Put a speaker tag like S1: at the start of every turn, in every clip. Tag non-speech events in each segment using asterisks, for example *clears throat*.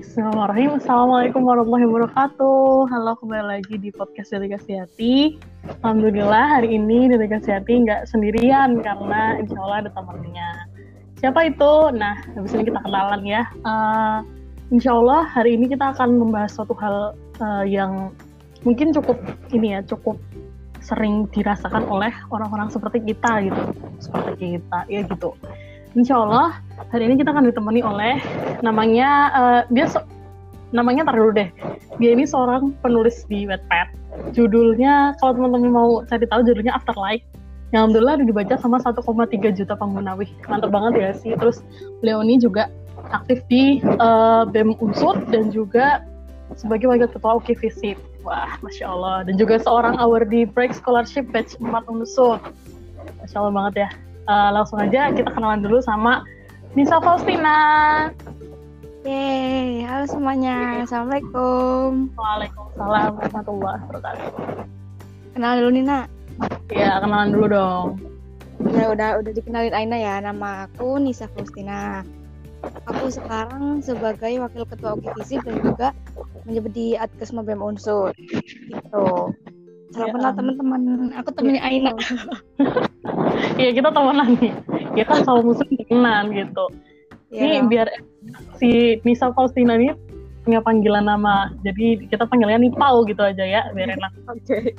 S1: Bismillahirrahmanirrahim. Assalamualaikum warahmatullahi wabarakatuh. Halo, kembali lagi di podcast Delegasi Hati. Alhamdulillah hari ini Delegasi Hati nggak sendirian karena insya Allah ada temannya. Siapa itu? Nah, habis ini kita kenalan ya. Uh, insya Allah hari ini kita akan membahas suatu hal uh, yang mungkin cukup ini ya, cukup sering dirasakan oleh orang-orang seperti kita gitu, seperti kita ya gitu. Insya Allah hari ini kita akan ditemani oleh namanya uh, dia so, namanya tar dulu deh. Dia ini seorang penulis di Wattpad. Judulnya kalau teman-teman mau cari tahu judulnya Afterlife. Yang alhamdulillah udah dibaca sama 1,3 juta pengguna. Wih, mantap banget ya sih. Terus ini juga aktif di uh, BEM Unsur dan juga sebagai wakil ketua UKI Visit. Wah, Masya Allah. Dan juga seorang awardee Break Scholarship Batch 4 Unsur. Masya Allah banget ya uh, langsung aja kita kenalan dulu sama Nisa Faustina.
S2: Yeay, halo semuanya. Assalamualaikum.
S1: Waalaikumsalam warahmatullahi wabarakatuh.
S2: Kenal dulu Nina.
S1: Ya, kenalan dulu dong.
S2: Ya udah udah dikenalin Aina ya. Nama aku Nisa Faustina. Aku sekarang sebagai wakil ketua UKIVISI dan juga menjabat di Adkesma BEM Unsur. Gitu. Salam ya, kenal teman-teman. Aku temennya Aina. *laughs*
S1: Iya kita temenan nih. Ya kan sama musuh temenan gitu. Ya. Ini biar si Nisa Faustina ini punya panggilan nama. Jadi kita panggilnya nih Pau gitu aja ya, biar enak. *laughs* Oke.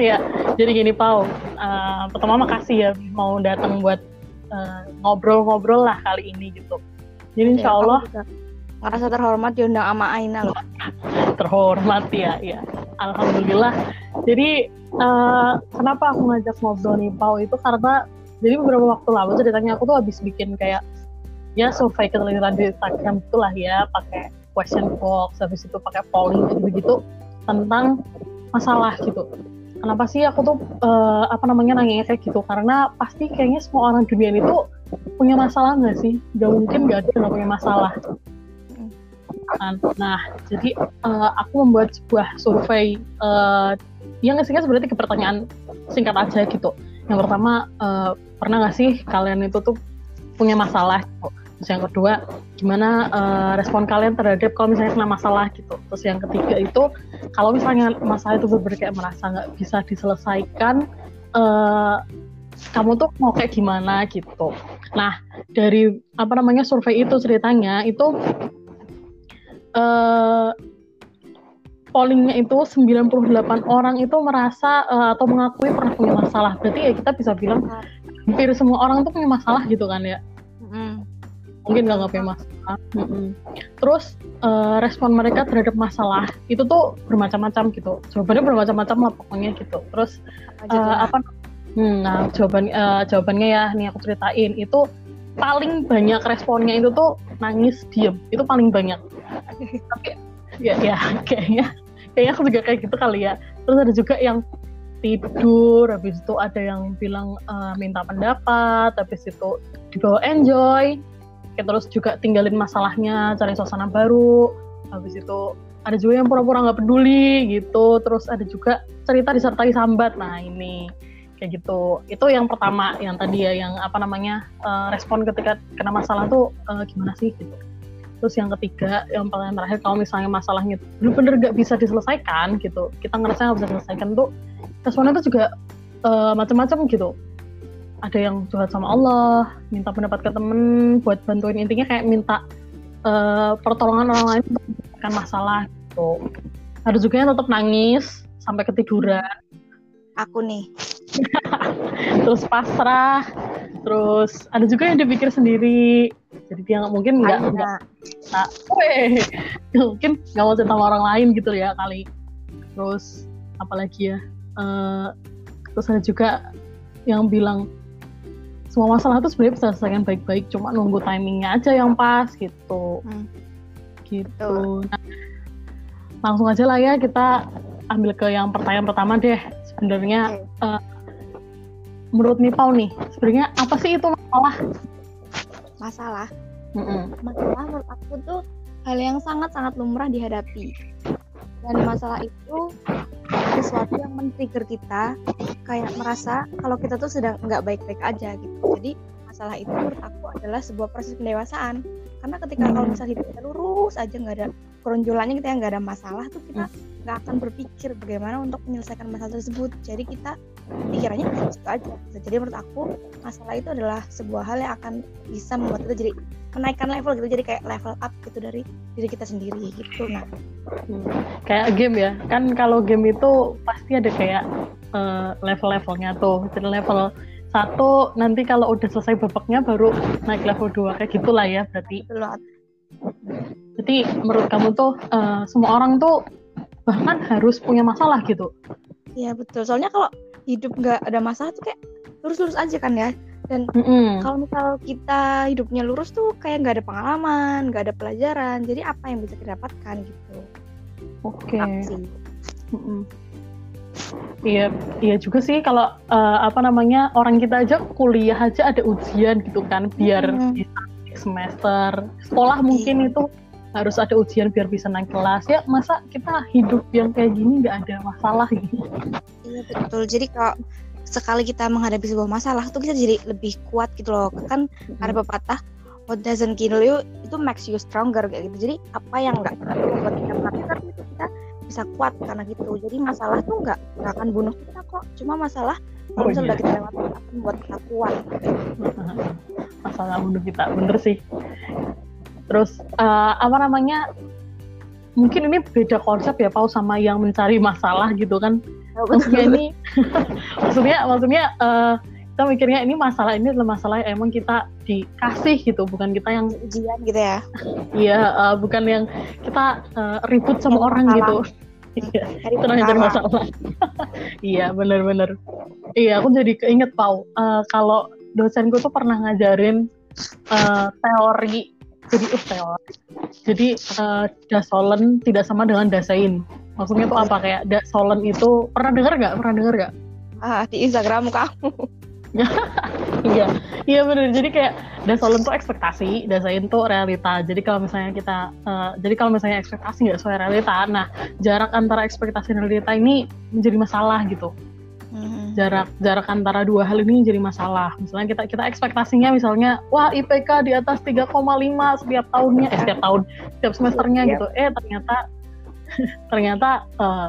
S1: Iya, jadi gini Pau. Uh, pertama makasih ya mau datang buat ngobrol eh, ngobrol-ngobrol lah kali ini gitu. Jadi insya Allah
S2: ngerasa terhormat diundang sama Aina loh. *laughs*
S1: terhormat ya, ya. Alhamdulillah. Jadi uh, kenapa aku ngajak ngobrol nih Pau itu karena jadi beberapa waktu lalu ceritanya aku tuh habis bikin kayak ya survei ketelitian di Instagram itulah ya pakai question box habis itu pakai polling gitu begitu tentang masalah gitu kenapa sih aku tuh uh, apa namanya nanya kayak gitu karena pasti kayaknya semua orang dunia itu punya masalah nggak sih gak mungkin gak ada yang gak punya masalah kan nah jadi uh, aku membuat sebuah survei uh, yang singkat sebenarnya tiga pertanyaan singkat aja gitu. Yang pertama uh, pernah nggak sih kalian itu tuh punya masalah gitu. terus yang kedua gimana uh, respon kalian terhadap kalau misalnya kena masalah gitu? Terus yang ketiga itu kalau misalnya masalah itu benar kayak merasa nggak bisa diselesaikan uh, kamu tuh mau kayak gimana gitu? Nah dari apa namanya survei itu ceritanya itu uh, pollingnya itu 98 orang itu merasa uh, atau mengakui pernah punya masalah. Berarti ya kita bisa bilang hampir semua orang tuh punya masalah gitu kan ya. Mm. Mungkin nggak punya masalah. Mm -mm. Terus uh, respon mereka terhadap masalah itu tuh bermacam-macam gitu. Jawabannya bermacam-macam lah pokoknya gitu. Terus? Uh, apa hmm, nah jawaban uh, jawabannya ya nih aku ceritain itu paling banyak responnya itu tuh nangis diem itu paling banyak tapi ya ya kayaknya kayaknya aku juga kayak gitu kali ya. Terus ada juga yang tidur habis itu ada yang bilang uh, minta pendapat habis itu dibawa enjoy. Kayak terus juga tinggalin masalahnya cari suasana baru. Habis itu ada juga yang pura-pura nggak peduli gitu. Terus ada juga cerita disertai sambat. Nah ini kayak gitu. Itu yang pertama yang tadi ya yang apa namanya uh, respon ketika kena masalah tuh uh, gimana sih gitu terus yang ketiga yang paling terakhir kalau misalnya masalahnya bener-bener gak bisa diselesaikan gitu kita ngerasa nggak bisa diselesaikan tuh responnya tuh juga uh, macam-macam gitu. Ada yang curhat sama Allah minta pendapat ke temen buat bantuin. Intinya kayak minta uh, pertolongan orang lain untuk menyelesaikan masalah gitu. Ada juga yang tetap nangis sampai ketiduran.
S2: Aku nih. *laughs*
S1: Terus pasrah terus ada juga yang dipikir sendiri. Jadi dia mungkin nggak nggak nah, *laughs* mungkin nggak mau cerita sama orang lain gitu ya kali. Terus apalagi ya uh, terus ada juga yang bilang semua masalah itu sebenarnya bisa selesaikan baik-baik cuma nunggu timingnya aja yang pas gitu. Hmm. gitu. Nah, langsung aja lah ya kita ambil ke yang pertanyaan pertama deh. Sebenarnya okay. uh, eh, menurut Nipau nih sebenarnya apa sih itu masalah?
S2: Masalah. Mm-hmm. masalah menurut aku tuh hal yang sangat-sangat lumrah dihadapi. Dan masalah itu sesuatu yang men-trigger kita kayak merasa kalau kita tuh sedang nggak baik-baik aja gitu. Jadi masalah itu menurut aku adalah sebuah proses pendewasaan. Karena ketika kalau misalnya hidup kita lurus aja nggak ada keronjolannya kita nggak ada masalah tuh kita hmm. nggak akan berpikir bagaimana untuk menyelesaikan masalah tersebut. Jadi kita pikirannya itu aja. Jadi menurut aku masalah itu adalah sebuah hal yang akan bisa membuat kita jadi menaikkan level gitu. Jadi kayak level up gitu dari diri kita sendiri gitu. Nah.
S1: Hmm. kayak game ya. Kan kalau game itu pasti ada kayak uh, level-levelnya tuh. Jadi level satu nanti kalau udah selesai babaknya baru naik level 2 kayak gitulah ya berarti. Jadi menurut kamu tuh uh, semua orang tuh bahkan harus punya masalah gitu.
S2: Iya betul. Soalnya kalau hidup nggak ada masalah tuh kayak lurus-lurus aja kan ya dan mm -hmm. kalau misal kita hidupnya lurus tuh kayak nggak ada pengalaman nggak ada pelajaran jadi apa yang bisa didapatkan gitu
S1: oke okay. mm -hmm. Iya, iya juga sih kalau uh, apa namanya orang kita aja kuliah aja ada ujian gitu kan biar hmm. bisa semester. Sekolah mungkin iya. itu harus ada ujian biar bisa naik kelas. Ya masa kita hidup yang kayak gini nggak ada masalah gitu?
S2: Iya betul. Jadi kalau sekali kita menghadapi sebuah masalah tuh kita jadi lebih kuat gitu loh. Kan hmm. ada pepatah what doesn't kill you itu makes you stronger kayak gitu. Jadi apa yang nggak membuat kita mati itu kita bisa kuat karena gitu. Jadi masalah tuh nggak nggak akan bunuh kita kok. Cuma masalah kalau oh, misalnya iya. kita lewat akan membuat kita kuat. *laughs*
S1: Masalah bunuh kita bener sih terus uh, apa namanya mungkin ini beda konsep ya Pau sama yang mencari masalah gitu kan. Oh, maksudnya ini *laughs* maksudnya maksudnya uh, kita mikirnya ini masalah ini adalah masalah yang emang kita dikasih gitu bukan kita yang
S2: ujian gitu ya. *laughs*
S1: Iya uh, bukan yang kita uh, ribut sama orang gitu. *laughs* iya itu yang masalah iya benar-benar iya aku jadi keinget pau uh, kalau dosenku tuh pernah ngajarin uh, teori jadi uh teori jadi uh, dasolen tidak sama dengan dasain maksudnya tuh apa? Kayak dasolen itu pernah dengar nggak? Pernah dengar nggak?
S2: Ah di Instagram kamu. *laughs*
S1: Iya. Iya benar jadi kayak dasolen tuh ekspektasi dasain tuh realita. Jadi kalau misalnya kita uh, jadi kalau misalnya ekspektasi nggak sesuai realita nah jarak antara ekspektasi dan realita ini menjadi masalah gitu. Jarak jarak antara dua hal ini jadi masalah. Misalnya kita kita ekspektasinya misalnya wah IPK di atas 3,5 setiap tahunnya eh setiap tahun setiap semesternya gitu. Eh ternyata *laughs* ternyata uh,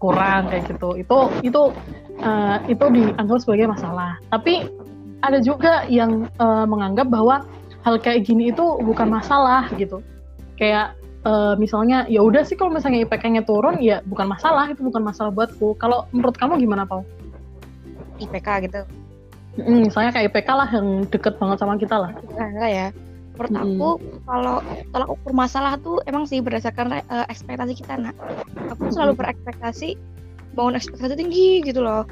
S1: kurang kayak gitu. Itu itu uh, itu dianggap sebagai masalah. Tapi ada juga yang uh, menganggap bahwa hal kayak gini itu bukan masalah gitu. Kayak uh, misalnya ya udah sih kalau misalnya IPK-nya turun ya bukan masalah itu bukan masalah buatku. Kalau menurut kamu gimana Pau?
S2: IPK gitu.
S1: Hmm, misalnya kayak IPK lah yang deket banget sama kita lah.
S2: Enggak ya. Menurut hmm. aku kalau tolak ukur masalah tuh emang sih berdasarkan uh, ekspektasi kita nak. Aku selalu berekspektasi bangun ekspektasi tinggi gitu loh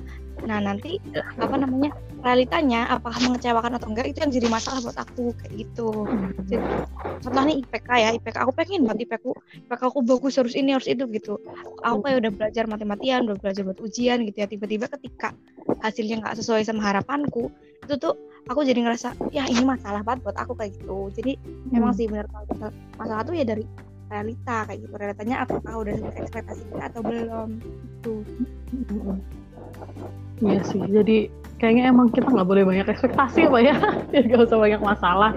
S2: nah nanti apa namanya realitanya apakah mengecewakan atau enggak itu yang jadi masalah buat aku kayak gitu. Jadi, contoh nih IPK ya IPK aku pengen banget IPK aku IPK aku bagus harus ini harus itu gitu. Aku kayak udah belajar mati-matian udah belajar buat ujian gitu ya. Tiba-tiba ketika hasilnya nggak sesuai sama harapanku itu tuh aku jadi ngerasa ya ini masalah banget buat aku kayak gitu. Jadi hmm. memang sih benar kalau masalah tuh ya dari realita kayak gitu. Realitanya apakah udah sesuai ekspektasi kita atau belum itu
S1: Iya sih, jadi kayaknya emang kita nggak boleh banyak ekspektasi apa ya, *laughs* biar gak usah banyak masalah.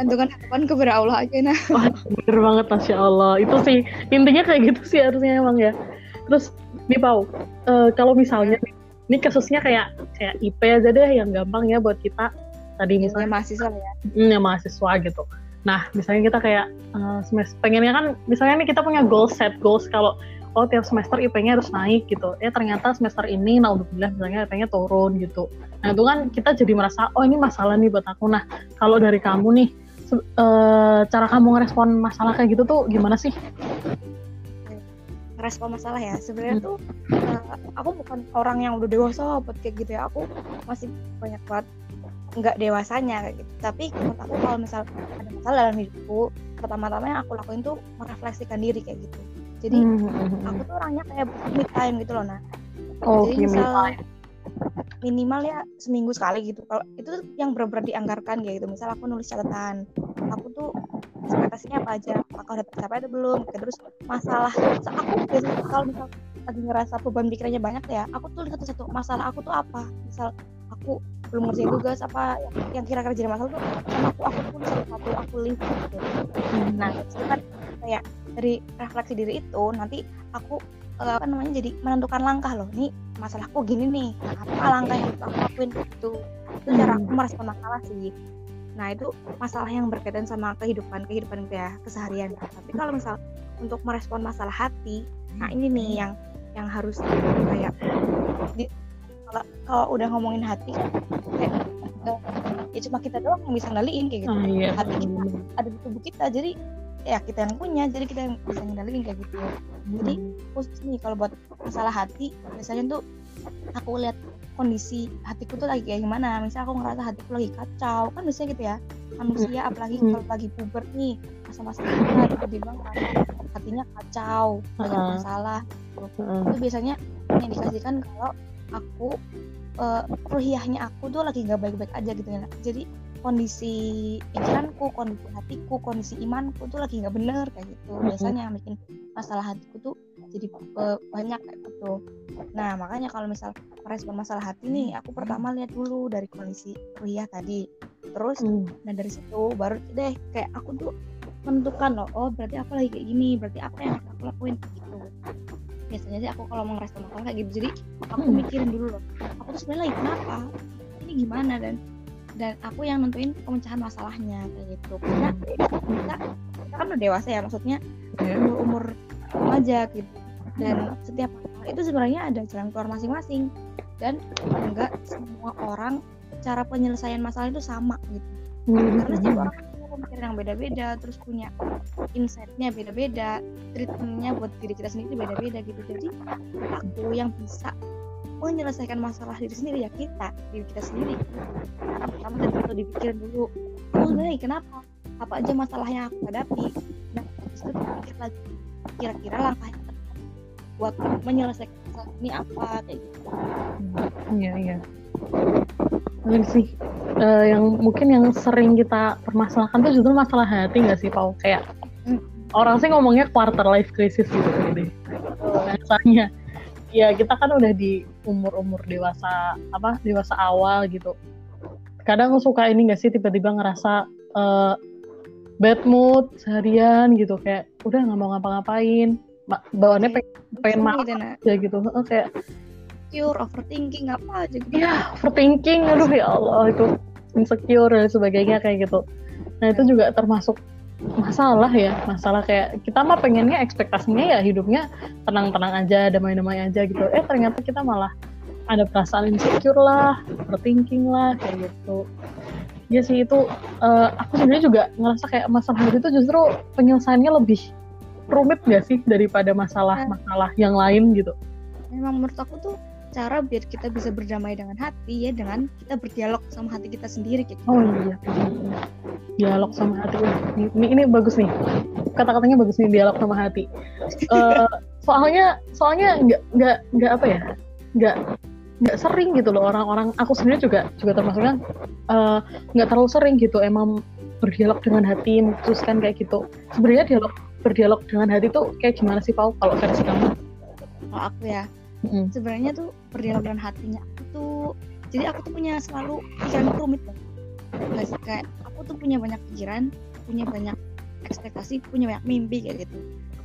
S2: Gantungan harapan kepada Allah aja nah.
S1: Wah, bener banget Masya Allah. Itu sih, intinya kayak gitu sih harusnya emang ya. Terus, nih Pau, uh, kalau misalnya nih, ini kasusnya kayak kayak IP aja deh yang gampang ya buat kita tadi
S2: iya, misalnya mahasiswa ya
S1: hmm, ya mahasiswa gitu nah misalnya kita kayak uh, semester pengennya kan misalnya nih kita punya goal set goals kalau oh tiap semester IP-nya harus naik gitu. Eh ternyata semester ini nah udah bilang misalnya IP-nya turun gitu. Nah itu kan kita jadi merasa oh ini masalah nih buat aku. Nah kalau dari kamu nih uh, cara kamu ngerespon masalah kayak gitu tuh gimana sih?
S2: Respon masalah ya. Sebenarnya hmm. tuh uh, aku bukan orang yang udah dewasa buat kayak gitu ya. Aku masih banyak banget nggak dewasanya kayak gitu. Tapi menurut aku kalau misal ada masalah dalam hidupku pertama-tama yang aku lakuin tuh merefleksikan diri kayak gitu jadi hmm. hmm, hmm aku tuh orangnya kayak me time gitu loh nah
S1: oh, jadi misal
S2: minimal ya seminggu sekali gitu. Kalau itu yang benar-benar dianggarkan kayak gitu. Misal aku nulis catatan aku tuh ekspektasinya apa aja? Apakah udah tercapai atau belum? Gitu. terus masalah so, aku biasanya kalau misal lagi ngerasa beban pikirannya banyak ya aku tulis satu-satu masalah aku tuh apa? Misal aku belum ngerjain tugas apa yang kira-kira jadi masalah tuh sama aku aku pun satu-satu aku lihat gitu. Nah itu kan kayak dari refleksi diri itu nanti aku uh, apa namanya jadi menentukan langkah loh nih masalahku gini nih apa langkah yang aku lakuin? Gitu itu cara aku merespon masalah sih. Nah itu masalah yang berkaitan sama kehidupan kehidupan ya keseharian. Tapi kalau misal untuk merespon masalah hati nah ini nih yang yang harus kayak di, kalau, kalau udah ngomongin hati kayak uh, ya cuma kita doang yang bisa ngendaliin kayak gitu.
S1: Ah, iya.
S2: hati kita ada di tubuh kita jadi ya kita yang punya jadi kita yang bisa ngendaliin kayak gitu. Jadi khusus nih kalau buat masalah hati biasanya tuh aku lihat kondisi hatiku tuh lagi kayak gimana. Misalnya aku ngerasa hatiku lagi kacau kan biasanya gitu ya. Manusia apalagi kalau lagi puber nih masa-masa kita tiba-tiba hatinya kacau banyak masalah gitu. itu biasanya yang dikasihkan kalau aku uh, ruhiahnya aku tuh lagi nggak baik-baik aja gitu ya. Jadi kondisi pikiranku, kondisi hatiku, kondisi imanku tuh lagi nggak bener kayak gitu. Biasanya yang bikin masalah hatiku tuh jadi uh, banyak kayak gitu. Nah makanya kalau misal merespon masalah hati nih, aku pertama lihat dulu dari kondisi ruhiah tadi. Terus, mm. nah dari situ baru deh kayak aku tuh menentukan loh, oh berarti aku lagi kayak gini, berarti apa yang harus aku lakuin gitu. Biasanya sih aku kalau mau ngerespon masalah kayak gitu, jadi aku mikirin dulu loh, aku tuh sebenarnya lagi kenapa, ini gimana dan dan aku yang nentuin pemecahan masalahnya kayak gitu. Karena kita kita kan udah dewasa ya maksudnya iya. umur umur remaja gitu. Dan setiap masalah itu sebenarnya ada jalan keluar masing-masing. Dan enggak semua orang cara penyelesaian masalah itu sama gitu. Hmm. karena setiap orang punya pemikiran yang beda-beda terus punya insightnya beda-beda treatmentnya buat diri kita sendiri beda-beda gitu. Jadi aku yang bisa menyelesaikan masalah diri sendiri ya kita diri kita sendiri. Pertama tadi itu dipikirin dulu. Aku sebenarnya kenapa? Apa aja masalah yang aku hadapi? Nah itu pikir lagi. Kira-kira langkahnya buat menyelesaikan masalah ini apa kayak gitu.
S1: Iya iya. Lagi sih. Uh, yang mungkin yang sering kita permasalahkan tuh justru masalah hati nggak sih Pau kayak hmm. orang sih ngomongnya quarter life crisis gitu gitu biasanya ya kita kan udah di umur-umur dewasa apa dewasa awal gitu. Kadang suka ini gak sih tiba-tiba ngerasa uh, bad mood seharian gitu kayak udah nggak mau ngapa-ngapain. Bawaannya pengen, pengen makan aja gitu uh, kayak
S2: insecure overthinking apa aja gitu.
S1: Ya overthinking aduh ya Allah itu insecure dan sebagainya kayak gitu. Nah itu juga termasuk masalah ya masalah kayak kita mah pengennya ekspektasinya ya hidupnya tenang-tenang aja damai-damai aja gitu. Eh ternyata kita malah ada perasaan insecure lah overthinking lah kayak gitu. Ya sih itu uh, aku sendiri juga ngerasa kayak masalah itu justru penyelesaiannya lebih rumit gak sih daripada masalah-masalah yang lain gitu?
S2: Memang menurut aku tuh cara biar kita bisa berdamai dengan hati ya dengan kita berdialog sama hati kita sendiri gitu.
S1: Oh iya. Dialog sama hati. Ini ini bagus nih. Kata-katanya bagus nih dialog sama hati. Uh, *laughs* soalnya soalnya nggak nggak nggak apa ya? nggak nggak sering gitu loh orang-orang aku sendiri juga juga termasuknya eh, nggak uh, terlalu sering gitu emang berdialog dengan hati memutuskan kayak gitu sebenarnya dialog berdialog dengan hati tuh kayak gimana sih Pau kalau versi kamu?
S2: Kalau aku ya mm. sebenarnya tuh dengan hatinya aku tuh jadi aku tuh punya selalu pikiran rumit sih kayak aku tuh punya banyak pikiran punya banyak ekspektasi punya banyak mimpi kayak gitu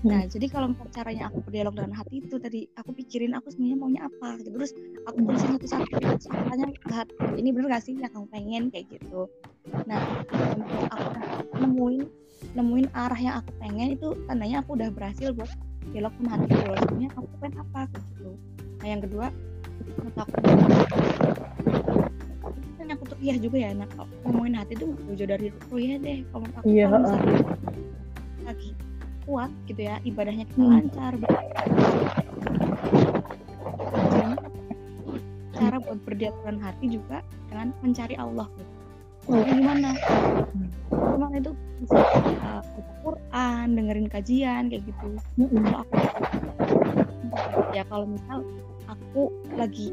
S2: Nah, mm. jadi kalau caranya aku berdialog dengan hati itu tadi aku pikirin aku sebenarnya maunya apa gitu. Terus aku tulisin satu-satu terus aku tanya ke hati, ini bener gak sih yang kamu pengen kayak gitu. Nah, aku nemuin nemuin arah yang aku pengen itu tandanya aku udah berhasil buat dialog sama hati gitu loh sebenarnya aku pengen apa? Gitu. Nah yang kedua aku kan aku tuh iya juga ya nah ngomongin hati tuh jauh dari ruya deh kalau aku yeah. kalau misalnya lagi kuat gitu ya ibadahnya kita hmm. lancar cara buat berdialog hati juga dengan mencari Allah gitu oh. gimana gimana itu bisa uh, baca Quran dengerin kajian kayak gitu mm-hmm. kalau aku ya kalau misal aku lagi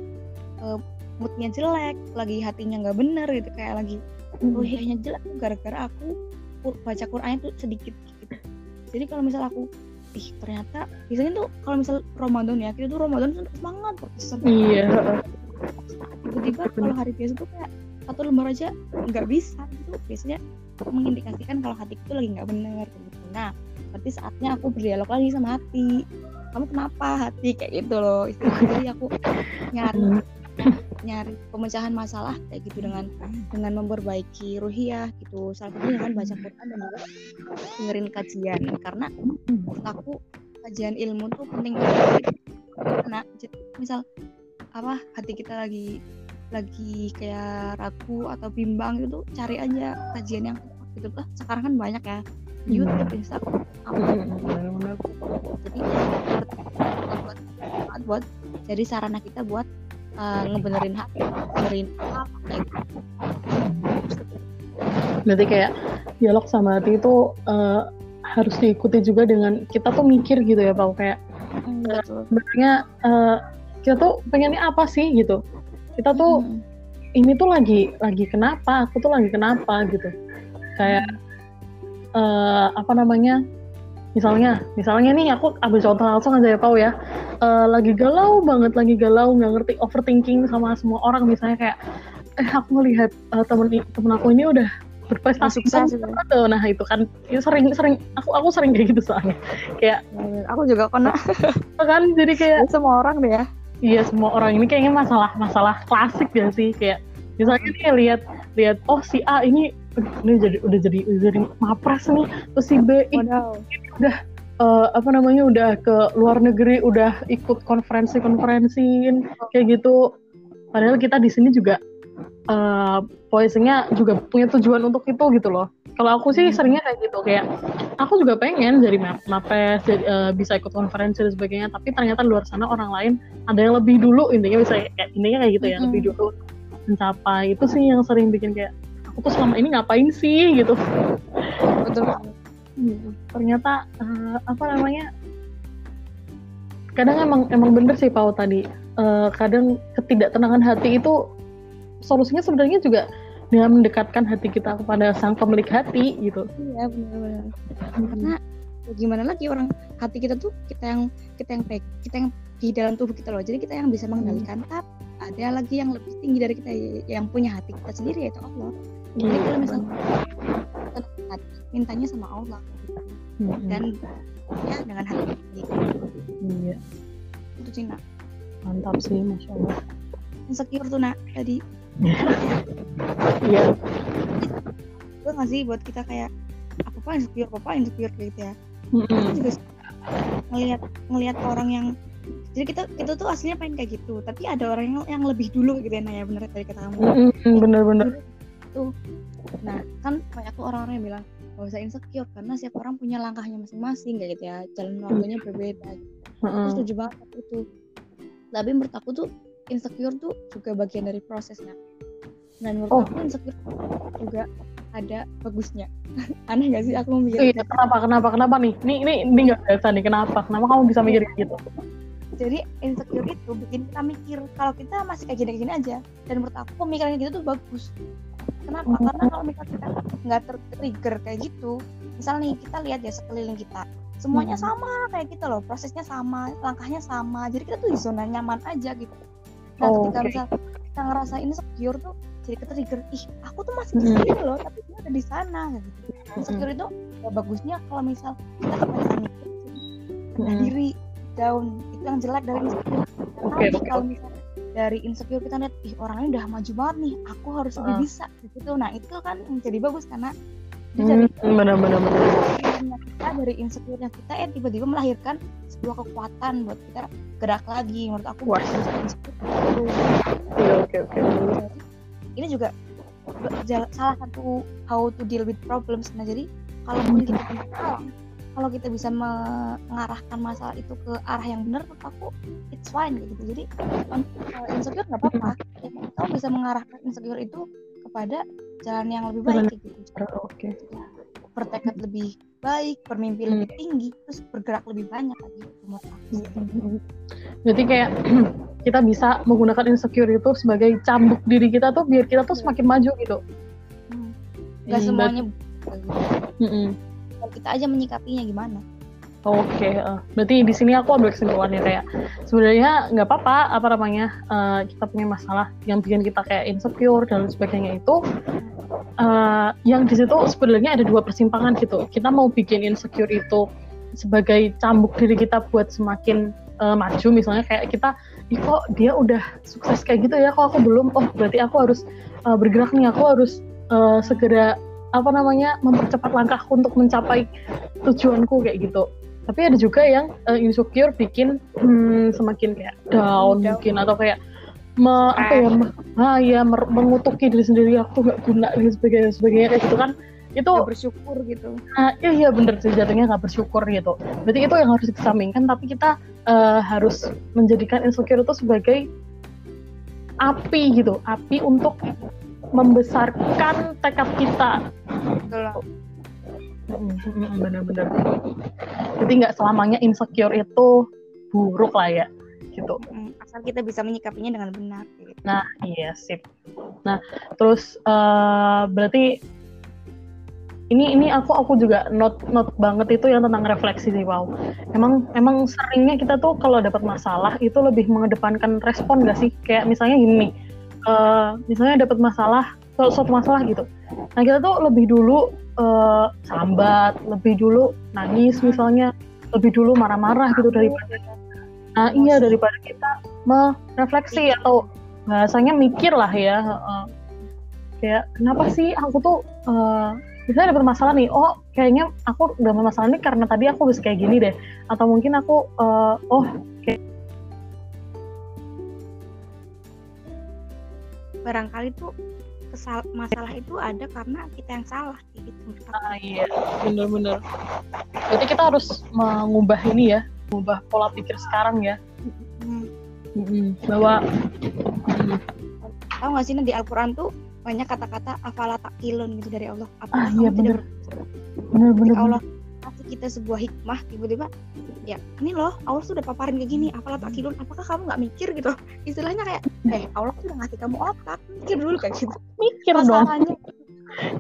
S2: uh, moodnya jelek lagi hatinya nggak bener gitu kayak lagi mm-hmm. ruhiyahnya jelek gara-gara aku baca Quran itu sedikit gitu jadi kalau misal aku ih ternyata biasanya tuh kalau misal Ramadan ya kita tuh Ramadan semangat
S1: iya
S2: tiba-tiba kalau hari biasa tuh kayak satu lembar aja nggak bisa gitu. Biasanya mengindikasikan kalau hati itu lagi nggak benar gitu. Nah berarti saatnya aku berdialog lagi sama hati. Kamu kenapa hati? Kayak gitu loh jadi aku nyari nyari pemecahan masalah kayak gitu dengan dengan memperbaiki ruhiyah gitu. Salah satunya dengan baca Quran dan juga dengerin kajian. Karena aku kajian ilmu tuh penting banget. Karena misal apa hati kita lagi lagi kayak ragu atau bimbang itu cari aja kajian yang gitu. Lah sekarang kan banyak ya YouTube, Instagram, apa jadi buat buat jadi sarana kita buat uh, ngebenerin hati ngebenerin apa kayak gitu.
S1: berarti kayak dialog sama hati itu uh, harus diikuti juga dengan kita tuh mikir gitu ya pak kayak mm, sebenarnya uh, kita tuh pengennya apa sih gitu kita tuh hmm. ini tuh lagi lagi kenapa? Aku tuh lagi kenapa gitu. Kayak uh, apa namanya? Misalnya misalnya nih aku ambil contoh langsung aja ya Pau ya. Uh, lagi galau banget lagi galau nggak ngerti overthinking sama semua orang. Misalnya kayak eh aku ngelihat uh, temen temen aku ini udah berprestasi sukses gitu. nah itu kan. Itu sering sering aku aku sering kayak gitu soalnya. Kayak
S2: aku juga kena
S1: kan? Jadi kayak
S2: semua orang deh ya
S1: iya semua orang ini kayaknya masalah masalah klasik ya sih? Kayak misalnya nih lihat lihat oh si A ini ini jadi udah jadi udah jadi mapres nih. Terus si B ini udah uh, apa namanya udah ke luar negeri udah ikut konferensi konferensiin kayak gitu. Padahal kita di sini juga uh, voicingnya juga punya tujuan untuk itu gitu loh kalau aku sih hmm. seringnya kayak gitu kayak aku juga pengen jadi mapres jadi, uh, bisa ikut konferensi dan sebagainya tapi ternyata di luar sana orang lain ada yang lebih dulu intinya bisa kayak intinya kayak gitu ya hmm. lebih dulu mencapai itu sih yang sering bikin kayak aku tuh selama ini ngapain sih gitu betul hmm, ternyata uh, apa namanya kadang emang emang bener sih Pau tadi uh, kadang ketidaktenangan hati itu solusinya sebenarnya juga dengan mendekatkan hati kita kepada sang pemilik hati gitu
S2: iya benar-benar hmm. karena gimana lagi orang hati kita tuh kita yang kita yang kita yang di dalam tubuh kita loh jadi kita yang bisa mengendalikan hmm. ada lagi yang lebih tinggi dari kita yang punya hati kita sendiri yaitu Allah jadi kalau misalnya mintanya sama Allah hmm. dan ya dengan hati gitu.
S1: iya
S2: itu Cina
S1: mantap sih masya Allah
S2: insecure tuh nak tadi
S1: iya
S2: gue nggak sih buat kita kayak apa apa insecure apa apa insecure kayak gitu ya mm-hmm. juga ngelihat ngelihat orang yang jadi kita kita tuh aslinya pengen kayak gitu tapi ada orang yang yang lebih dulu gitu ya Naya bener dari kata kamu
S1: mm-hmm, bener-bener
S2: tuh nah kan banyak tuh orang-orang yang bilang gak usah insecure karena setiap orang punya langkahnya masing-masing kayak gitu ya jalan waktunya berbeda gitu. Mm-hmm. terus setuju banget itu tapi menurut aku tuh insecure tuh juga bagian dari prosesnya. Dan menurut oh. aku insecure juga ada bagusnya. *laughs* Aneh gak sih? Aku mikir
S1: iya, kenapa kenapa kenapa nih? Ini ini ini nggak biasa nih kenapa? Kenapa kamu bisa mikir gitu?
S2: Jadi insecure itu bikin kita mikir kalau kita masih kayak gini-gini aja dan menurut aku pemikiran gitu tuh bagus. Kenapa? Oh. karena kalau misalnya kita nggak tertrigger kayak gitu misal nih kita lihat ya sekeliling kita semuanya hmm. sama kayak gitu loh prosesnya sama langkahnya sama jadi kita tuh di zona nyaman aja gitu nah oh, ketika okay. misal kita ngerasa insecure tuh jadi ketrigger ih aku tuh masih di sini loh tapi dia ada di sana gitu hmm. insecure itu ya bagusnya kalau misal kita kebanyakan hmm. diri down itu yang jelek dari insecure okay, okay. kalau misalnya dari insecure kita lihat ih orang ini udah maju banget nih aku harus lebih uh. bisa gitu nah itu kan menjadi bagus karena
S1: jadi hmm, benar-benar
S2: kita dari insecure-nya kita eh tiba-tiba melahirkan sebuah kekuatan buat kita gerak lagi. Menurut aku
S1: Wah. oke oke
S2: ini juga salah satu how to deal with problems. Nah jadi kalau mungkin kita punya kalau kita bisa mengarahkan masalah itu ke arah yang benar menurut aku it's fine gitu. Jadi insecure nggak apa-apa. Kamu bisa mengarahkan insecure itu kepada jalan yang lebih baik gitu.
S1: Oke. Okay.
S2: Bertekad lebih baik, bermimpi hmm. lebih tinggi, terus bergerak lebih banyak lagi menurut aku.
S1: Berarti kayak *clears throat* kita bisa menggunakan insecure itu sebagai cambuk diri kita tuh biar kita tuh semakin maju gitu.
S2: Hmm. Gak hmm, semuanya. Hmm. kita aja menyikapinya gimana.
S1: Oke, okay, uh, berarti di sini aku ambil kesimpulannya kayak sebenarnya nggak apa-apa apa namanya uh, kita punya masalah yang bikin kita kayak insecure dan sebagainya itu uh, yang di situ sebenarnya ada dua persimpangan gitu. Kita mau bikin insecure itu sebagai cambuk diri kita buat semakin uh, maju misalnya kayak kita Ih, kok dia udah sukses kayak gitu ya? Kok aku belum? Oh berarti aku harus uh, bergerak nih aku harus uh, segera apa namanya mempercepat langkahku untuk mencapai tujuanku kayak gitu tapi ada juga yang uh, insecure bikin hmm, semakin kayak down, down. mungkin atau kayak me, apa ya me, ah ya mengutuki diri sendiri aku nggak guna dan sebagainya sebagainya kayak gitu kan. Itu
S2: gak bersyukur gitu.
S1: Nah, iya iya bener sih jatuhnya nggak bersyukur gitu. Berarti itu yang harus dikesampingkan tapi kita uh, harus menjadikan insecure itu sebagai api gitu api untuk membesarkan tekad kita. Betul *laughs* benar-benar. Jadi nggak selamanya insecure itu buruk lah ya gitu.
S2: Asal kita bisa menyikapinya dengan benar gitu.
S1: nah iya sip. Nah terus uh, berarti ini ini aku aku juga not not banget itu yang tentang refleksi sih wow. Emang emang seringnya kita tuh kalau dapat masalah itu lebih mengedepankan respon gak sih? Kayak misalnya gini uh, misalnya dapat masalah suatu masalah gitu. Nah kita tuh lebih dulu uh, sambat, lebih dulu nangis misalnya, lebih dulu marah-marah gitu daripada Nah, iya daripada kita merefleksi atau bahasanya mikir lah ya. Uh, kayak kenapa sih aku tuh uh, misalnya dapat masalah nih, oh kayaknya aku udah masalah ini karena tadi aku harus kayak gini deh. Atau mungkin aku uh, oh kayak
S2: barangkali tuh masalah itu ada karena kita yang salah gitu.
S1: Ah iya, benar-benar. Jadi kita harus mengubah ini ya, mengubah pola pikir sekarang ya. Hmm. Hmm, bahwa
S2: hmm. tahu nggak sih di Al-Quran tuh banyak kata-kata afala takilun gitu dari Allah.
S1: Apa ah, iya benar. Benar-benar.
S2: Allah kasih kita sebuah hikmah tiba-tiba ya ini loh Allah sudah paparin kayak gini apalah takilun apakah kamu nggak mikir? Gitu. Istilahnya kayak eh Allah sudah ngasih kamu otak mikir dulu kayak gitu.
S1: Mikir dong.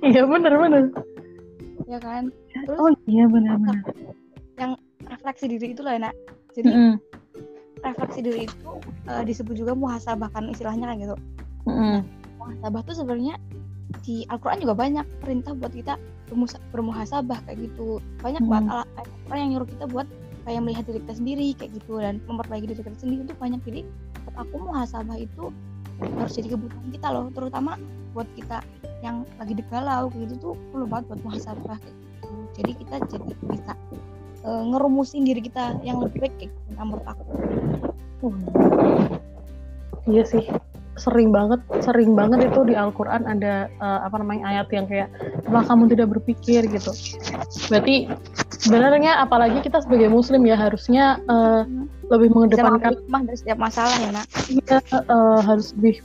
S1: Iya benar benar
S2: ya kan?
S1: Terus oh iya benar benar
S2: yang refleksi diri itu loh enak jadi mm -hmm. refleksi diri itu uh, disebut juga muhasabah kan istilahnya kan gitu. Mm -hmm. muhasabah tuh sebenarnya di Al-Quran juga banyak perintah buat kita bermuhasabah kayak gitu. Banyak hmm. banget orang yang nyuruh kita buat kayak melihat diri kita sendiri kayak gitu dan memperbaiki diri kita sendiri itu banyak. Jadi aku muhasabah itu harus jadi kebutuhan kita loh terutama buat kita yang lagi di galau gitu tuh perlu banget buat muhasabah kayak gitu. Jadi kita jadi bisa uh, ngerumusin diri kita yang lebih baik kayak gitu menurut aku.
S1: Iya sih sering banget sering banget itu di Al-Qur'an ada uh, apa namanya ayat yang kayak apa kamu tidak berpikir gitu. Berarti sebenarnya apalagi kita sebagai muslim ya harusnya uh, lebih mengedepankan
S2: hikmah dari setiap masalah ya, Nak.
S1: Iya, uh, harus lebih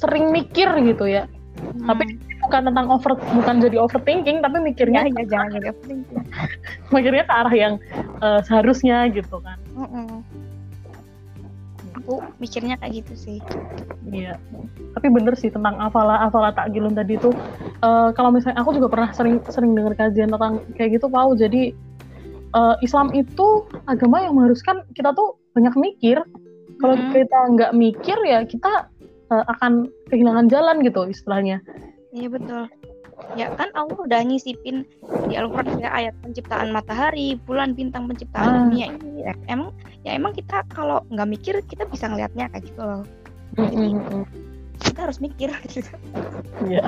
S1: sering mikir gitu ya. Hmm. Tapi bukan tentang over bukan jadi overthinking tapi mikirnya
S2: ya, ya jangan jadi overthinking. *laughs*
S1: mikirnya ke arah yang uh, seharusnya gitu kan. Mm -mm
S2: aku mikirnya kayak gitu sih.
S1: Iya. Tapi bener sih tentang afala afala takgilun tadi tuh uh, kalau misalnya aku juga pernah sering sering dengar kajian tentang kayak gitu Pau. Jadi uh, Islam itu agama yang mengharuskan kita tuh banyak mikir. Kalau hmm. kita nggak mikir ya kita uh, akan kehilangan jalan gitu istilahnya.
S2: Iya betul ya kan Allah udah nyisipin di Al-Quran ya ayat penciptaan matahari, bulan, bintang, penciptaan ah. dunia ini. Ya, emang ya emang kita kalau nggak mikir kita bisa ngelihatnya kayak gitu loh. Jadi mm-hmm. kita harus mikir gitu.
S1: Iya.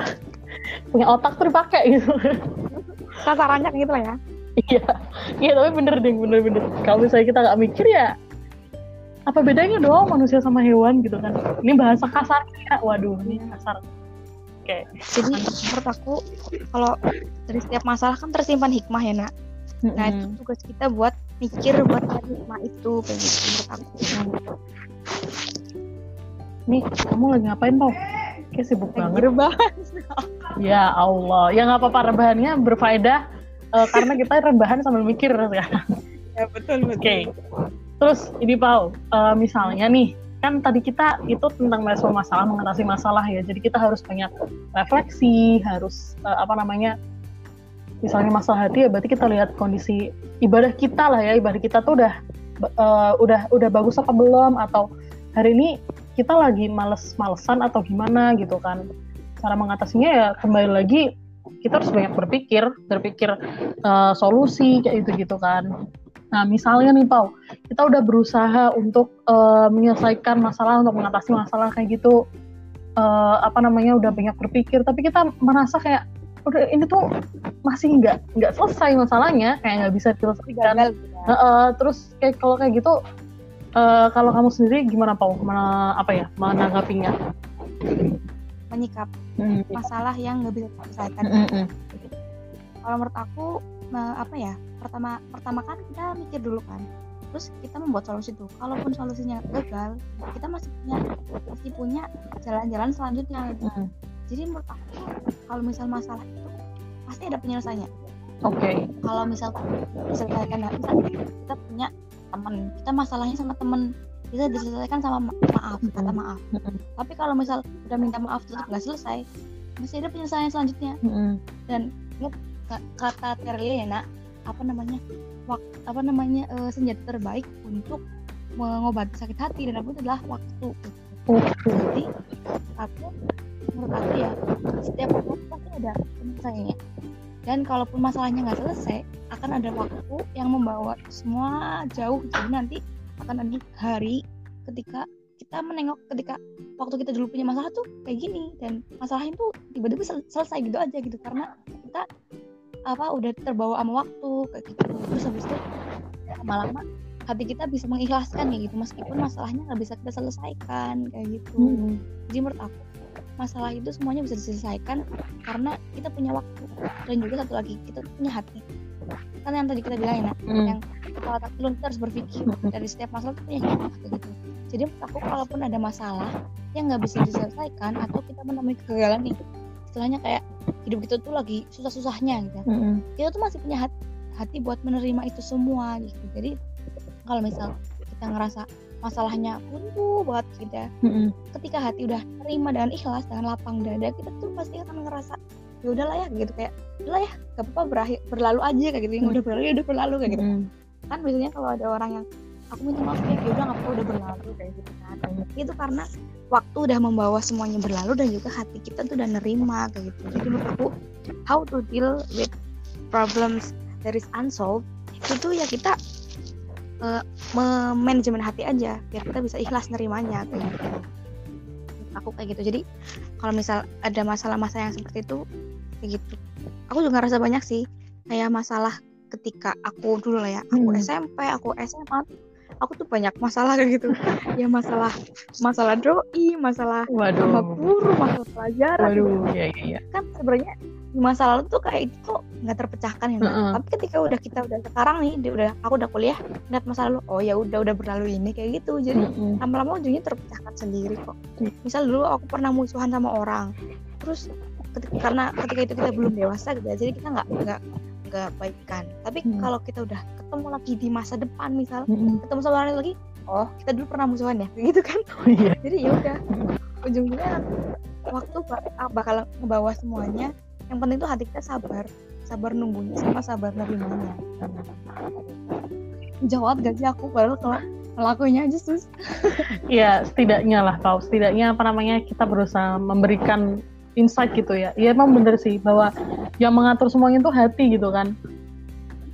S1: Punya otak tuh dipakai gitu.
S2: Kasarannya gitu lah ya.
S1: Iya, iya tapi bener deh, bener-bener. Kalau misalnya kita nggak mikir ya, apa bedanya dong manusia sama hewan gitu kan? Ini bahasa kasar ya, waduh, ini kasar.
S2: Oke. Jadi menurut aku kalau dari setiap masalah kan tersimpan hikmah ya nak. Mm-hmm. Nah itu tugas kita buat mikir buat cari hikmah itu kayak gitu menurut aku.
S1: Nih kamu lagi ngapain tau? Kayak sibuk lagi banget.
S2: Rebahan. *laughs*
S1: ya Allah, ya nggak apa-apa rebahannya berfaedah uh, karena kita rebahan sambil mikir
S2: ya. Ya betul betul. Oke.
S1: Okay. Terus ini Pau, uh, misalnya nih kan tadi kita itu tentang masalah mengatasi masalah ya. Jadi kita harus banyak refleksi harus uh, apa namanya misalnya masalah hati ya berarti kita lihat kondisi ibadah kita lah ya. Ibadah kita tuh udah uh, udah udah bagus apa belum? Atau hari ini kita lagi males-malesan atau gimana gitu kan. Cara mengatasinya ya kembali lagi kita harus banyak berpikir berpikir uh, solusi kayak gitu gitu kan nah misalnya nih Pau kita udah berusaha untuk uh, menyelesaikan masalah untuk mengatasi masalah kayak gitu uh, apa namanya udah banyak berpikir tapi kita merasa kayak udah ini tuh masih nggak nggak selesai masalahnya kayak nggak bisa diselesaikan. Gagal, ya. uh, terus kayak kalau kayak gitu uh, kalau kamu sendiri gimana Pau? Mana apa ya menanggapinya?
S2: Menyikap hmm. masalah yang nggak bisa diselesaikan. Hmm, kalau menurut aku apa ya pertama pertama kan kita mikir dulu kan. Terus kita membuat solusi tuh. Kalaupun solusinya gagal kita masih punya masih punya jalan-jalan selanjutnya gitu. Hmm jadi menurut aku kalau misal masalah itu pasti ada penyelesaiannya.
S1: Oke. Okay.
S2: kalau misal diselesaikan misal kita punya teman kita masalahnya sama teman bisa diselesaikan sama maaf kata maaf. Tapi kalau misal udah minta maaf tetap nggak selesai masih ada penyelesaian selanjutnya. Dan ingat kata Terlia ya apa namanya waktu apa namanya uh, senjata terbaik untuk mengobati sakit hati dan aku itu adalah waktu. Jadi aku menurut aku ya setiap waktu pasti ada penyelesaiannya. Dan kalaupun masalahnya nggak selesai akan ada waktu yang membawa semua jauh. Jadi nanti akan ada hari ketika kita menengok ketika waktu kita dulu punya masalah tuh kayak gini dan masalahnya tuh tiba-tiba sel selesai gitu aja gitu. Karena kita apa udah terbawa sama waktu kayak gitu terus habis itu lama-lama hati kita bisa mengikhlaskan ya gitu meskipun masalahnya nggak bisa kita selesaikan kayak gitu hmm. jadi menurut aku masalah itu semuanya bisa diselesaikan karena kita punya waktu dan juga satu lagi kita punya hati kan yang tadi kita bilang ya hmm. yang kalau lu kita harus berpikir hmm. dari setiap masalah itu punya hikmah gitu jadi menurut aku kalaupun ada masalah yang nggak bisa diselesaikan atau kita menemui kegagalan nih istilahnya kayak hidup kita tuh lagi susah-susahnya gitu hmm. kita tuh masih punya hati, hati buat menerima itu semua gitu jadi kalau misal kita ngerasa masalahnya buntu banget gitu ya. Mm-hmm. Ketika hati udah terima dengan ikhlas dengan lapang dada, kita tuh pasti akan ngerasa ya udahlah ya gitu kayak udahlah ya gak apa-apa berakhir berlalu aja kayak gitu yang udah berlalu ya udah berlalu kayak gitu mm-hmm. kan biasanya kalau ada orang yang aku minta maaf ya, udah nggak udah berlalu kayak gitu kan mm-hmm. itu karena waktu udah membawa semuanya berlalu dan juga hati kita tuh udah nerima kayak gitu jadi menurut aku how to deal with problems that is unsolved itu ya kita uh, manajemen hati aja biar kita bisa ikhlas nerimanya kayak gitu aku kayak gitu jadi kalau misal ada masalah-masalah yang seperti itu kayak gitu aku juga ngerasa banyak sih kayak masalah ketika aku dulu lah ya aku hmm. SMP aku SMA aku tuh banyak masalah kayak gitu. *laughs* Ya masalah masalah doi masalah
S1: Waduh. sama
S2: guru masalah pelajaran.
S1: Waduh, ya, ya, ya.
S2: kan sebenarnya di masa lalu tuh kayak itu tuh nggak terpecahkan ya uh -uh. tapi ketika udah kita udah sekarang nih dia udah aku udah kuliah ngeliat masa lalu oh ya udah udah berlalu ini kayak gitu. Jadi lama-lama ujungnya terpecahkan sendiri kok. Misal dulu aku pernah musuhan sama orang terus ketika, karena ketika itu kita belum dewasa gitu ya jadi kita nggak nggak nggak baikkan tapi hmm. kalau kita udah ketemu lagi di masa depan misal hmm. ketemu sama orang lagi oh kita dulu pernah musuhan ya? *laughs* Gitu kan? Oh, iya. jadi ya udah ujungnya waktu bakal ngebawa semuanya. Yang penting tuh hati kita sabar sabar nunggunya sama sabar nerimanya. Jawab gak sih aku? Baru kalau ngelakuinnya aja sus.
S1: Ya setidaknya lah Pau setidaknya apa namanya kita berusaha memberikan insight gitu ya. Ya emang bener sih bahwa yang mengatur semuanya itu hati gitu kan.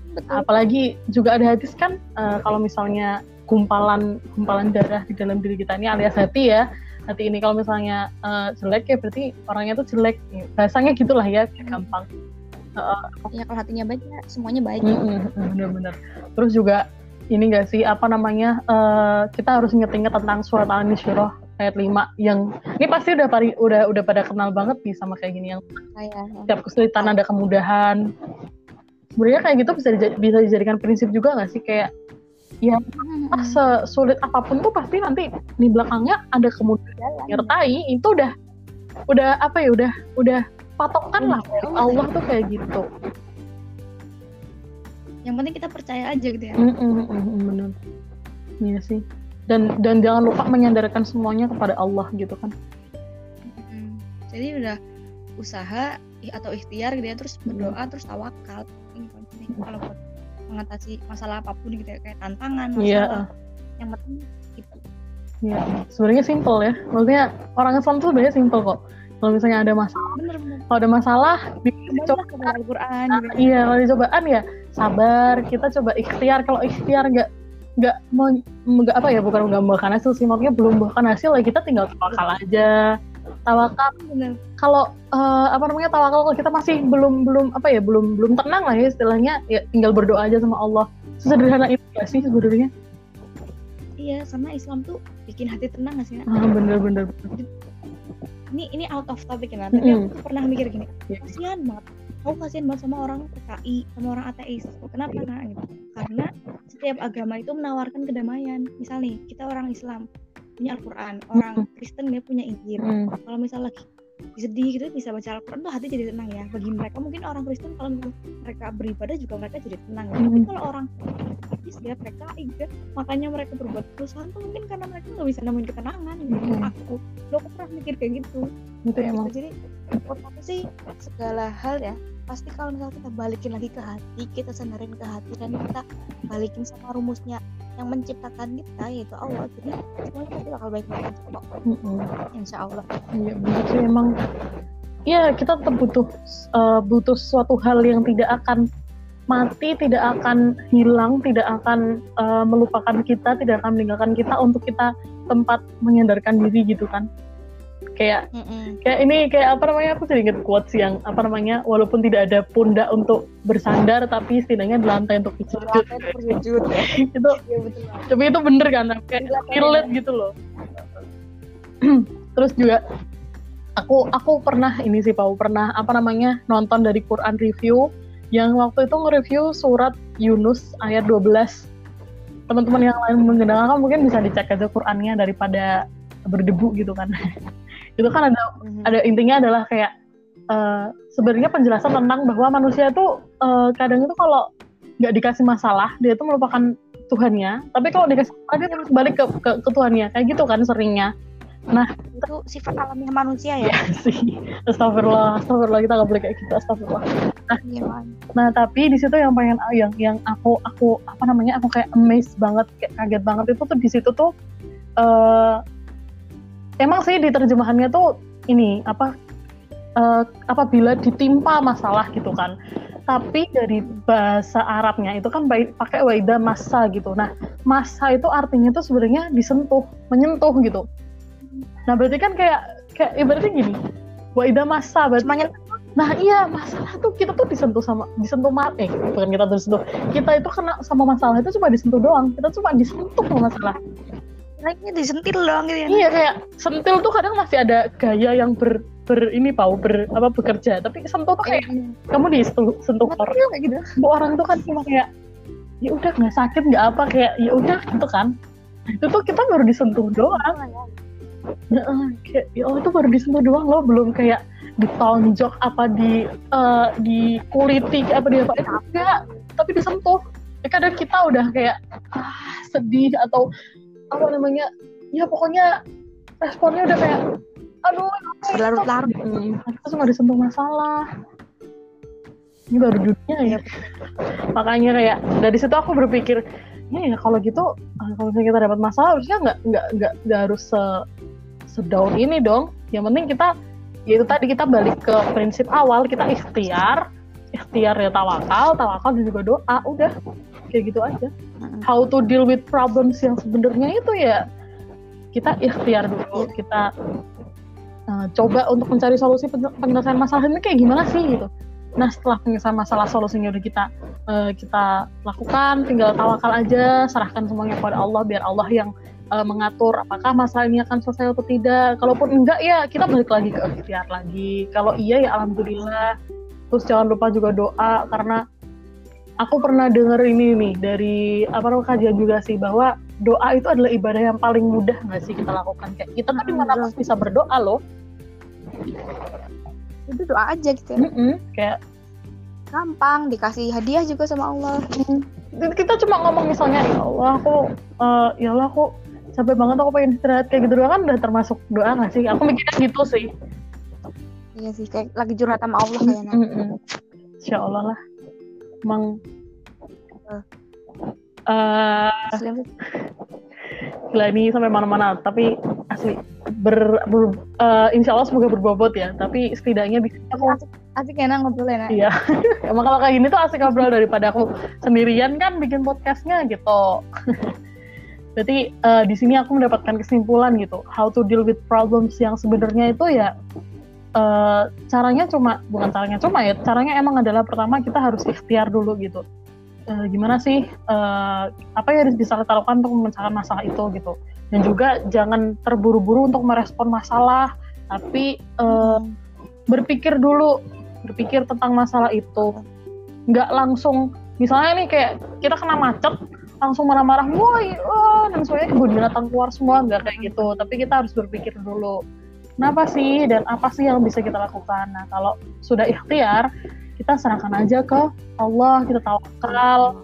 S1: Betul. apalagi juga ada hadis kan uh, kalau misalnya gumpalan gumpalan darah di dalam diri kita ini alias hati ya. Hati ini kalau misalnya uh, jelek ya berarti orangnya tuh jelek. Bahasanya gitulah ya gampang.
S2: Uh, ya kalau hatinya baik ya semuanya baik. Mm -hmm,
S1: bener-bener. Terus juga ini gak sih apa namanya uh, kita harus inget-inget tentang surat al-nisyirah ayat 5 yang ini pasti udah pari, udah udah pada kenal banget nih sama kayak gini yang setiap kesulitan ada kemudahan. Sebenarnya kayak gitu bisa bisa dijadikan prinsip juga gak sih? Kayak ya hmm. ah, sesulit apa pun tuh pasti nanti di belakangnya ada kemudian nyertai itu udah udah apa ya udah udah patokan lah. Allah tuh kayak gitu.
S2: Yang penting kita percaya aja gitu ya.
S1: Mm -mm, mm benar iya sih dan dan jangan lupa menyandarkan semuanya kepada Allah gitu kan
S2: jadi udah usaha atau ikhtiar gitu ya terus berdoa terus tawakal ini kalau buat mengatasi masalah apa pun gitu ya, kayak tantangan
S1: iya.
S2: masalah yeah. yang penting gitu
S1: Iya, sebenarnya simple ya. Maksudnya orang Islam tuh sebenarnya simple kok. Kalau misalnya ada masalah,
S2: bener, bener.
S1: kalau ada masalah,
S2: coba ke Al-Quran.
S1: Gitu. Iya, kalau dicobaan ya sabar. Kita coba ikhtiar. Kalau ikhtiar nggak nggak mau nggak apa ya bukan nggak membuahkan hasil sih maksudnya belum membuahkan hasil ya kita tinggal tawakal aja. Tawakal kalau uh, apa namanya tawakal kalau kita masih belum belum apa ya belum belum tenang lah ya istilahnya ya tinggal berdoa aja sama Allah. Sesederhana itu gak sih sebenarnya?
S2: Iya sama Islam tuh bikin hati tenang gak sih
S1: ah bener bener,
S2: ini ini out of topic ya tapi mm -hmm. aku pernah mikir gini yeah. kasihan banget aku kasihan banget sama orang PKI sama orang ateis. Kenapa nah gitu. Karena setiap agama itu menawarkan kedamaian. Misal nih kita orang Islam punya Al-Quran. Orang Kristen dia punya Injil. Mm. kalau misal lagi sedih gitu bisa baca Al-Quran tuh hati jadi tenang ya. Bagi mereka mungkin orang Kristen kalau mereka beribadah juga mereka jadi tenang ya. tapi kalau orang ateis ya mereka ya, makanya mereka berbuat perusahaan tuh mungkin karena mereka nggak bisa nemuin ketenangan gitu. Hmm. aku lo aku pernah mikir kayak gitu.
S1: Gitu. emang.
S2: Jadi menurut aku sih segala hal ya pasti kalau misalnya kita balikin lagi ke hati kita sandarin ke hati dan kita balikin sama rumusnya yang menciptakan kita yaitu Allah. Jadi semuanya pasti bakal baik-baik aja kok mm-hmm. insya Allah.
S1: Iya benar sih emang. Ya kita tetap butuh uh, butuh suatu hal yang tidak akan mati tidak akan hilang tidak akan uh, melupakan kita tidak akan meninggalkan kita untuk kita tempat menyandarkan diri gitu kan kayak Mm-mm. kayak ini kayak apa namanya aku jadi inget quotes yang apa namanya walaupun tidak ada pundak untuk bersandar tapi setidaknya di lantai untuk bersujud
S2: bersujud ya. *laughs*
S1: itu ya, betul. tapi itu bener kan kayak relate gitu loh *clears throat* terus juga aku aku pernah ini sih Pau pernah apa namanya nonton dari Quran review yang waktu itu nge-review surat Yunus ayat 12 teman-teman yang lain mengenalkan mungkin bisa dicek aja Qurannya daripada berdebu gitu kan *laughs* itu kan ada mm-hmm. ada intinya adalah kayak uh, sebenarnya penjelasan tentang bahwa manusia itu uh, kadang itu kalau nggak dikasih masalah dia itu melupakan Tuhannya. Tapi kalau dikasih masalah dia terus balik ke, ke, ke Tuhannya. Kayak gitu kan seringnya.
S2: Nah itu sifat alamiah manusia ya, *laughs*
S1: ya sih. Astagfirullah. Astagfirullah kita nggak boleh kayak gitu. Astagfirullah. Nah, ya, nah tapi di situ yang pengen yang yang aku aku apa namanya aku kayak amazed banget kayak kaget banget itu tuh di situ tuh uh, emang sih di terjemahannya tuh ini apa uh, apabila ditimpa masalah gitu kan. Tapi dari bahasa Arabnya itu kan pakai waida masa gitu. Nah masa itu artinya tuh sebenarnya disentuh menyentuh gitu. Nah berarti kan kayak kayak ibaratnya gini waida masa berarti Cuma nah iya masalah tuh kita tuh disentuh sama disentuh mat eh bukan kita disentuh kita itu kena sama masalah itu cuma disentuh doang. Kita cuma disentuh sama masalah
S2: naiknya disentil doang gitu ya
S1: iya kayak sentil tuh kadang masih ada gaya yang ber ber ini pau ber apa bekerja. Tapi sentuh tuh kayak iya. kamu disentuh sentuh orang. kayak gitu. Orang tuh kan cuma kayak ya udah nggak sakit nggak apa. Kayak ya udah gitu kan. Itu tuh kita baru disentuh doang. Nah, kayak ya Allah itu baru disentuh doang loh belum kayak ditonjok apa di uh, di kuliti apa dia apa enggak tapi disentuh. Ya kadang kita udah kayak ah, sedih atau apa namanya? Ya pokoknya responnya udah kayak aduh
S2: berlarut-larut.
S1: Hmm, kita cuma disentuh masalah. Ini baru dunia ya. Makanya kayak dari situ aku berpikir ya, ya kalau gitu eh, kalau misalnya kita dapat masalah harusnya nggak nggak nggak nggak harus se sedaun ini dong. Yang penting kita ya itu tadi kita balik ke prinsip awal kita ikhtiar. Ikhtiar ya tawakal tawakal dan juga doa udah kayak gitu aja. How to deal with problems yang sebenarnya itu ya kita ikhtiar dulu. Kita uh, coba untuk mencari solusi penyelesaian masalah ini kayak gimana sih gitu. Nah setelah penyelesaian masalah solusinya udah kita uh, kita lakukan tinggal tawakal aja serahkan semuanya kepada Allah biar Allah yang uh, mengatur apakah masalah ini akan selesai atau tidak. Kalaupun enggak ya kita balik lagi ke ikhtiar lagi. Kalau iya ya alhamdulillah. Terus jangan lupa juga doa karena aku pernah dengar ini nih dari apa namanya kajian juga sih bahwa doa itu adalah ibadah yang paling mudah nggak sih kita lakukan? Kayak kita tuh di mana pun bisa berdoa loh.
S2: Itu doa aja gitu ya.
S1: Mm -hmm, kayak
S2: gampang dikasih hadiah juga sama Allah. Mm.
S1: kita cuma ngomong misalnya ya Allah aku uh, ya Allah aku capek banget aku pengen istirahat kayak gitu doang kan udah termasuk doa nggak sih? Aku mikirnya gitu sih.
S2: Iya sih kayak lagi curhat sama Allah kayaknya
S1: mm -mm. Insya Allah lah emang uh. Gila ini sampai mana-mana tapi asli ber, ber uh, insya Allah semoga berbobot ya tapi setidaknya bisa
S2: aku asik, asik enak ngobrol enak
S1: iya. *laughs* Emang kalau kayak gini tuh asik ngobrol daripada aku sendirian kan bikin podcastnya gitu. *laughs* Jadi uh, di sini aku mendapatkan kesimpulan gitu. How to deal with problems yang sebenarnya itu ya uh, caranya cuma bukan caranya cuma ya caranya emang adalah pertama kita harus ikhtiar dulu gitu. Uh, gimana sih uh, apa yang bisa kita lakukan untuk memecahkan masalah itu gitu. Dan juga jangan terburu-buru untuk merespon masalah tapi uh, berpikir dulu berpikir tentang masalah itu. Nggak langsung misalnya nih kayak kita kena macet langsung marah-marah woi oh dan soalnya kebun binatang keluar semua nggak kayak gitu. Tapi kita harus berpikir dulu kenapa sih? Dan apa sih yang bisa kita lakukan? Nah kalau sudah ikhtiar kita serahkan aja ke Allah kita tawakal.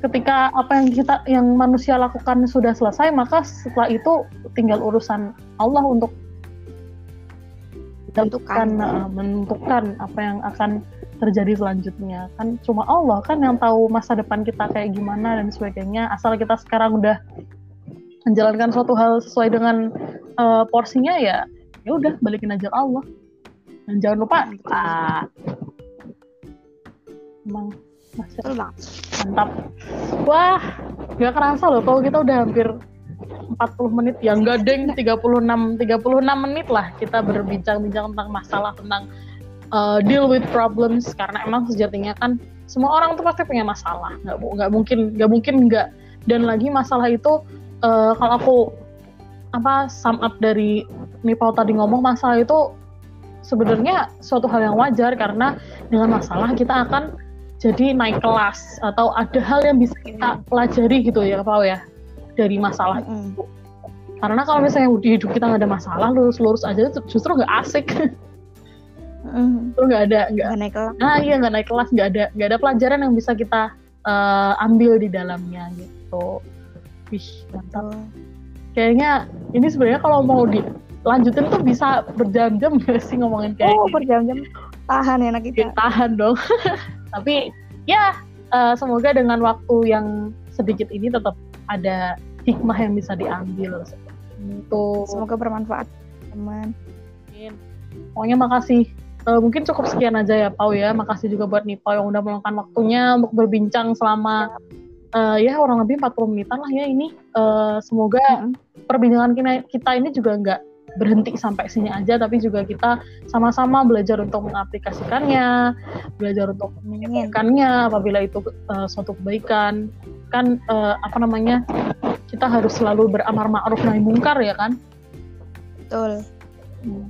S1: Ketika apa yang kita yang manusia lakukan sudah selesai maka setelah itu tinggal urusan Allah untuk menentukan. menentukan apa yang akan terjadi selanjutnya. Kan cuma Allah kan yang tahu masa depan kita kayak gimana dan sebagainya. Asal kita sekarang udah menjalankan suatu hal sesuai dengan uh, porsinya ya ya udah balikin aja Allah. Dan jangan lupa ah, emang masih mantap. Wah gak kerasa loh kalau kita udah hampir 40 menit. Ya enggak deng 36 36 menit lah kita berbincang-bincang tentang masalah tentang uh, deal with problems. Karena emang sejatinya kan semua orang tuh pasti punya masalah. Nggak nggak mungkin nggak mungkin nggak. Dan lagi masalah itu uh, kalau aku apa sum up dari Nipau tadi ngomong masalah itu sebenarnya suatu hal yang wajar karena dengan masalah kita akan jadi naik kelas atau ada hal yang bisa kita pelajari gitu ya Pau ya dari masalah itu. Karena kalau misalnya di hidup kita nggak ada masalah lurus-lurus aja justru nggak asik. Terus nggak ada nggak naik kelas. Nah iya nggak naik kelas nggak ada nggak ada pelajaran yang bisa kita uh, ambil di dalamnya gitu. Wih mantap. Kayaknya ini sebenarnya kalau mau dilanjutin tuh bisa berjam-jam *laughs* gak sih ngomongin kayak
S2: Oh berjam-jam. Tahan enak kita.
S1: Ya, tahan dong. *laughs* Tapi ya uh, semoga dengan waktu yang sedikit ini tetap ada hikmah yang bisa diambil.
S2: Untuk semoga bermanfaat teman.
S1: Pokoknya makasih. Uh, mungkin cukup sekian aja ya Pau ya. Makasih juga buat Nipau yang udah meluangkan waktunya untuk berbincang selama uh, ya orang lebih 40 menitan lah ya ini. Uh, semoga mm -hmm. perbincangan kita ini juga nggak berhenti sampai sini aja tapi juga kita sama-sama belajar untuk mengaplikasikannya belajar untuk mengingatkannya apabila itu uh, suatu kebaikan. Kan uh, apa namanya kita harus selalu beramar ma'ruf nahi mungkar ya kan?
S2: Betul.
S1: Hmm.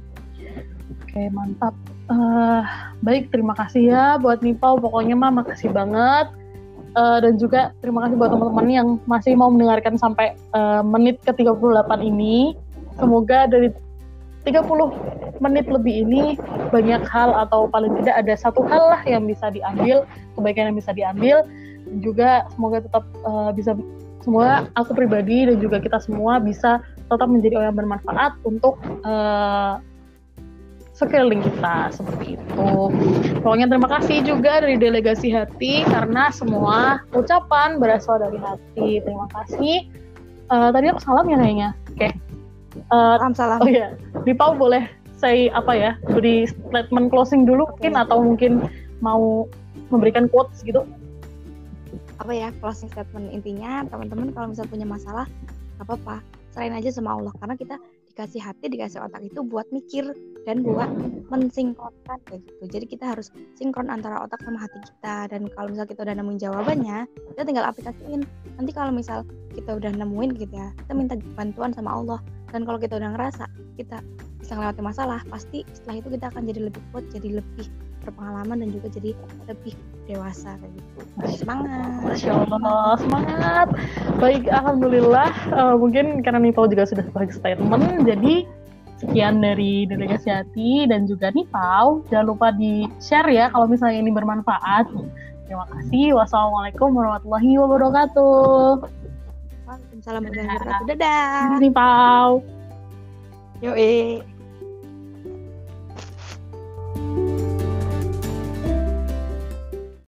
S1: oke mantap. Uh, baik terima kasih ya buat Nipau. Pokoknya mah makasih banget uh, dan juga terima kasih buat teman-teman yang masih mau mendengarkan sampai uh, menit ke 38 ini. Semoga dari 30 menit lebih ini banyak hal atau paling tidak ada satu hal lah yang bisa diambil, kebaikan yang bisa diambil. Dan juga semoga tetap uh, bisa semoga aku pribadi dan juga kita semua bisa tetap menjadi orang bermanfaat untuk uh, sekeliling kita seperti itu. Pokoknya terima kasih juga dari delegasi hati karena semua ucapan berasal dari hati. Terima kasih. Uh, tadi aku salam ya kayaknya. Oke. Okay.
S2: Uh, salam salam.
S1: Oh iya, di Pau boleh saya apa ya beri statement closing dulu mungkin atau mungkin mau memberikan quotes gitu.
S2: Apa ya closing statement intinya teman-teman kalau misalnya punya masalah apa apa selain aja sama Allah karena kita dikasih hati dikasih otak itu buat mikir dan buat mensinkronkan kayak gitu. Jadi kita harus sinkron antara otak sama hati kita. Dan kalau misal kita udah nemuin jawabannya kita tinggal aplikasiin. Nanti kalau misal kita udah nemuin gitu ya kita minta bantuan sama Allah. Dan kalau kita udah ngerasa kita bisa melewati masalah pasti setelah itu kita akan jadi lebih kuat jadi lebih berpengalaman dan juga jadi lebih dewasa kayak gitu. Semangat.
S1: Masya Allah semangat. Baik Alhamdulillah uh, mungkin karena Nipau juga sudah sebagai statement jadi Sekian dari Delegasi Hati dan juga Nipau. Jangan lupa di-share ya kalau misalnya ini bermanfaat. Terima kasih. Wassalamualaikum warahmatullahi wabarakatuh.
S2: Waalaikumsalam warahmatullahi wabarakatuh. Dadah.
S1: Nipau.
S2: Yoi.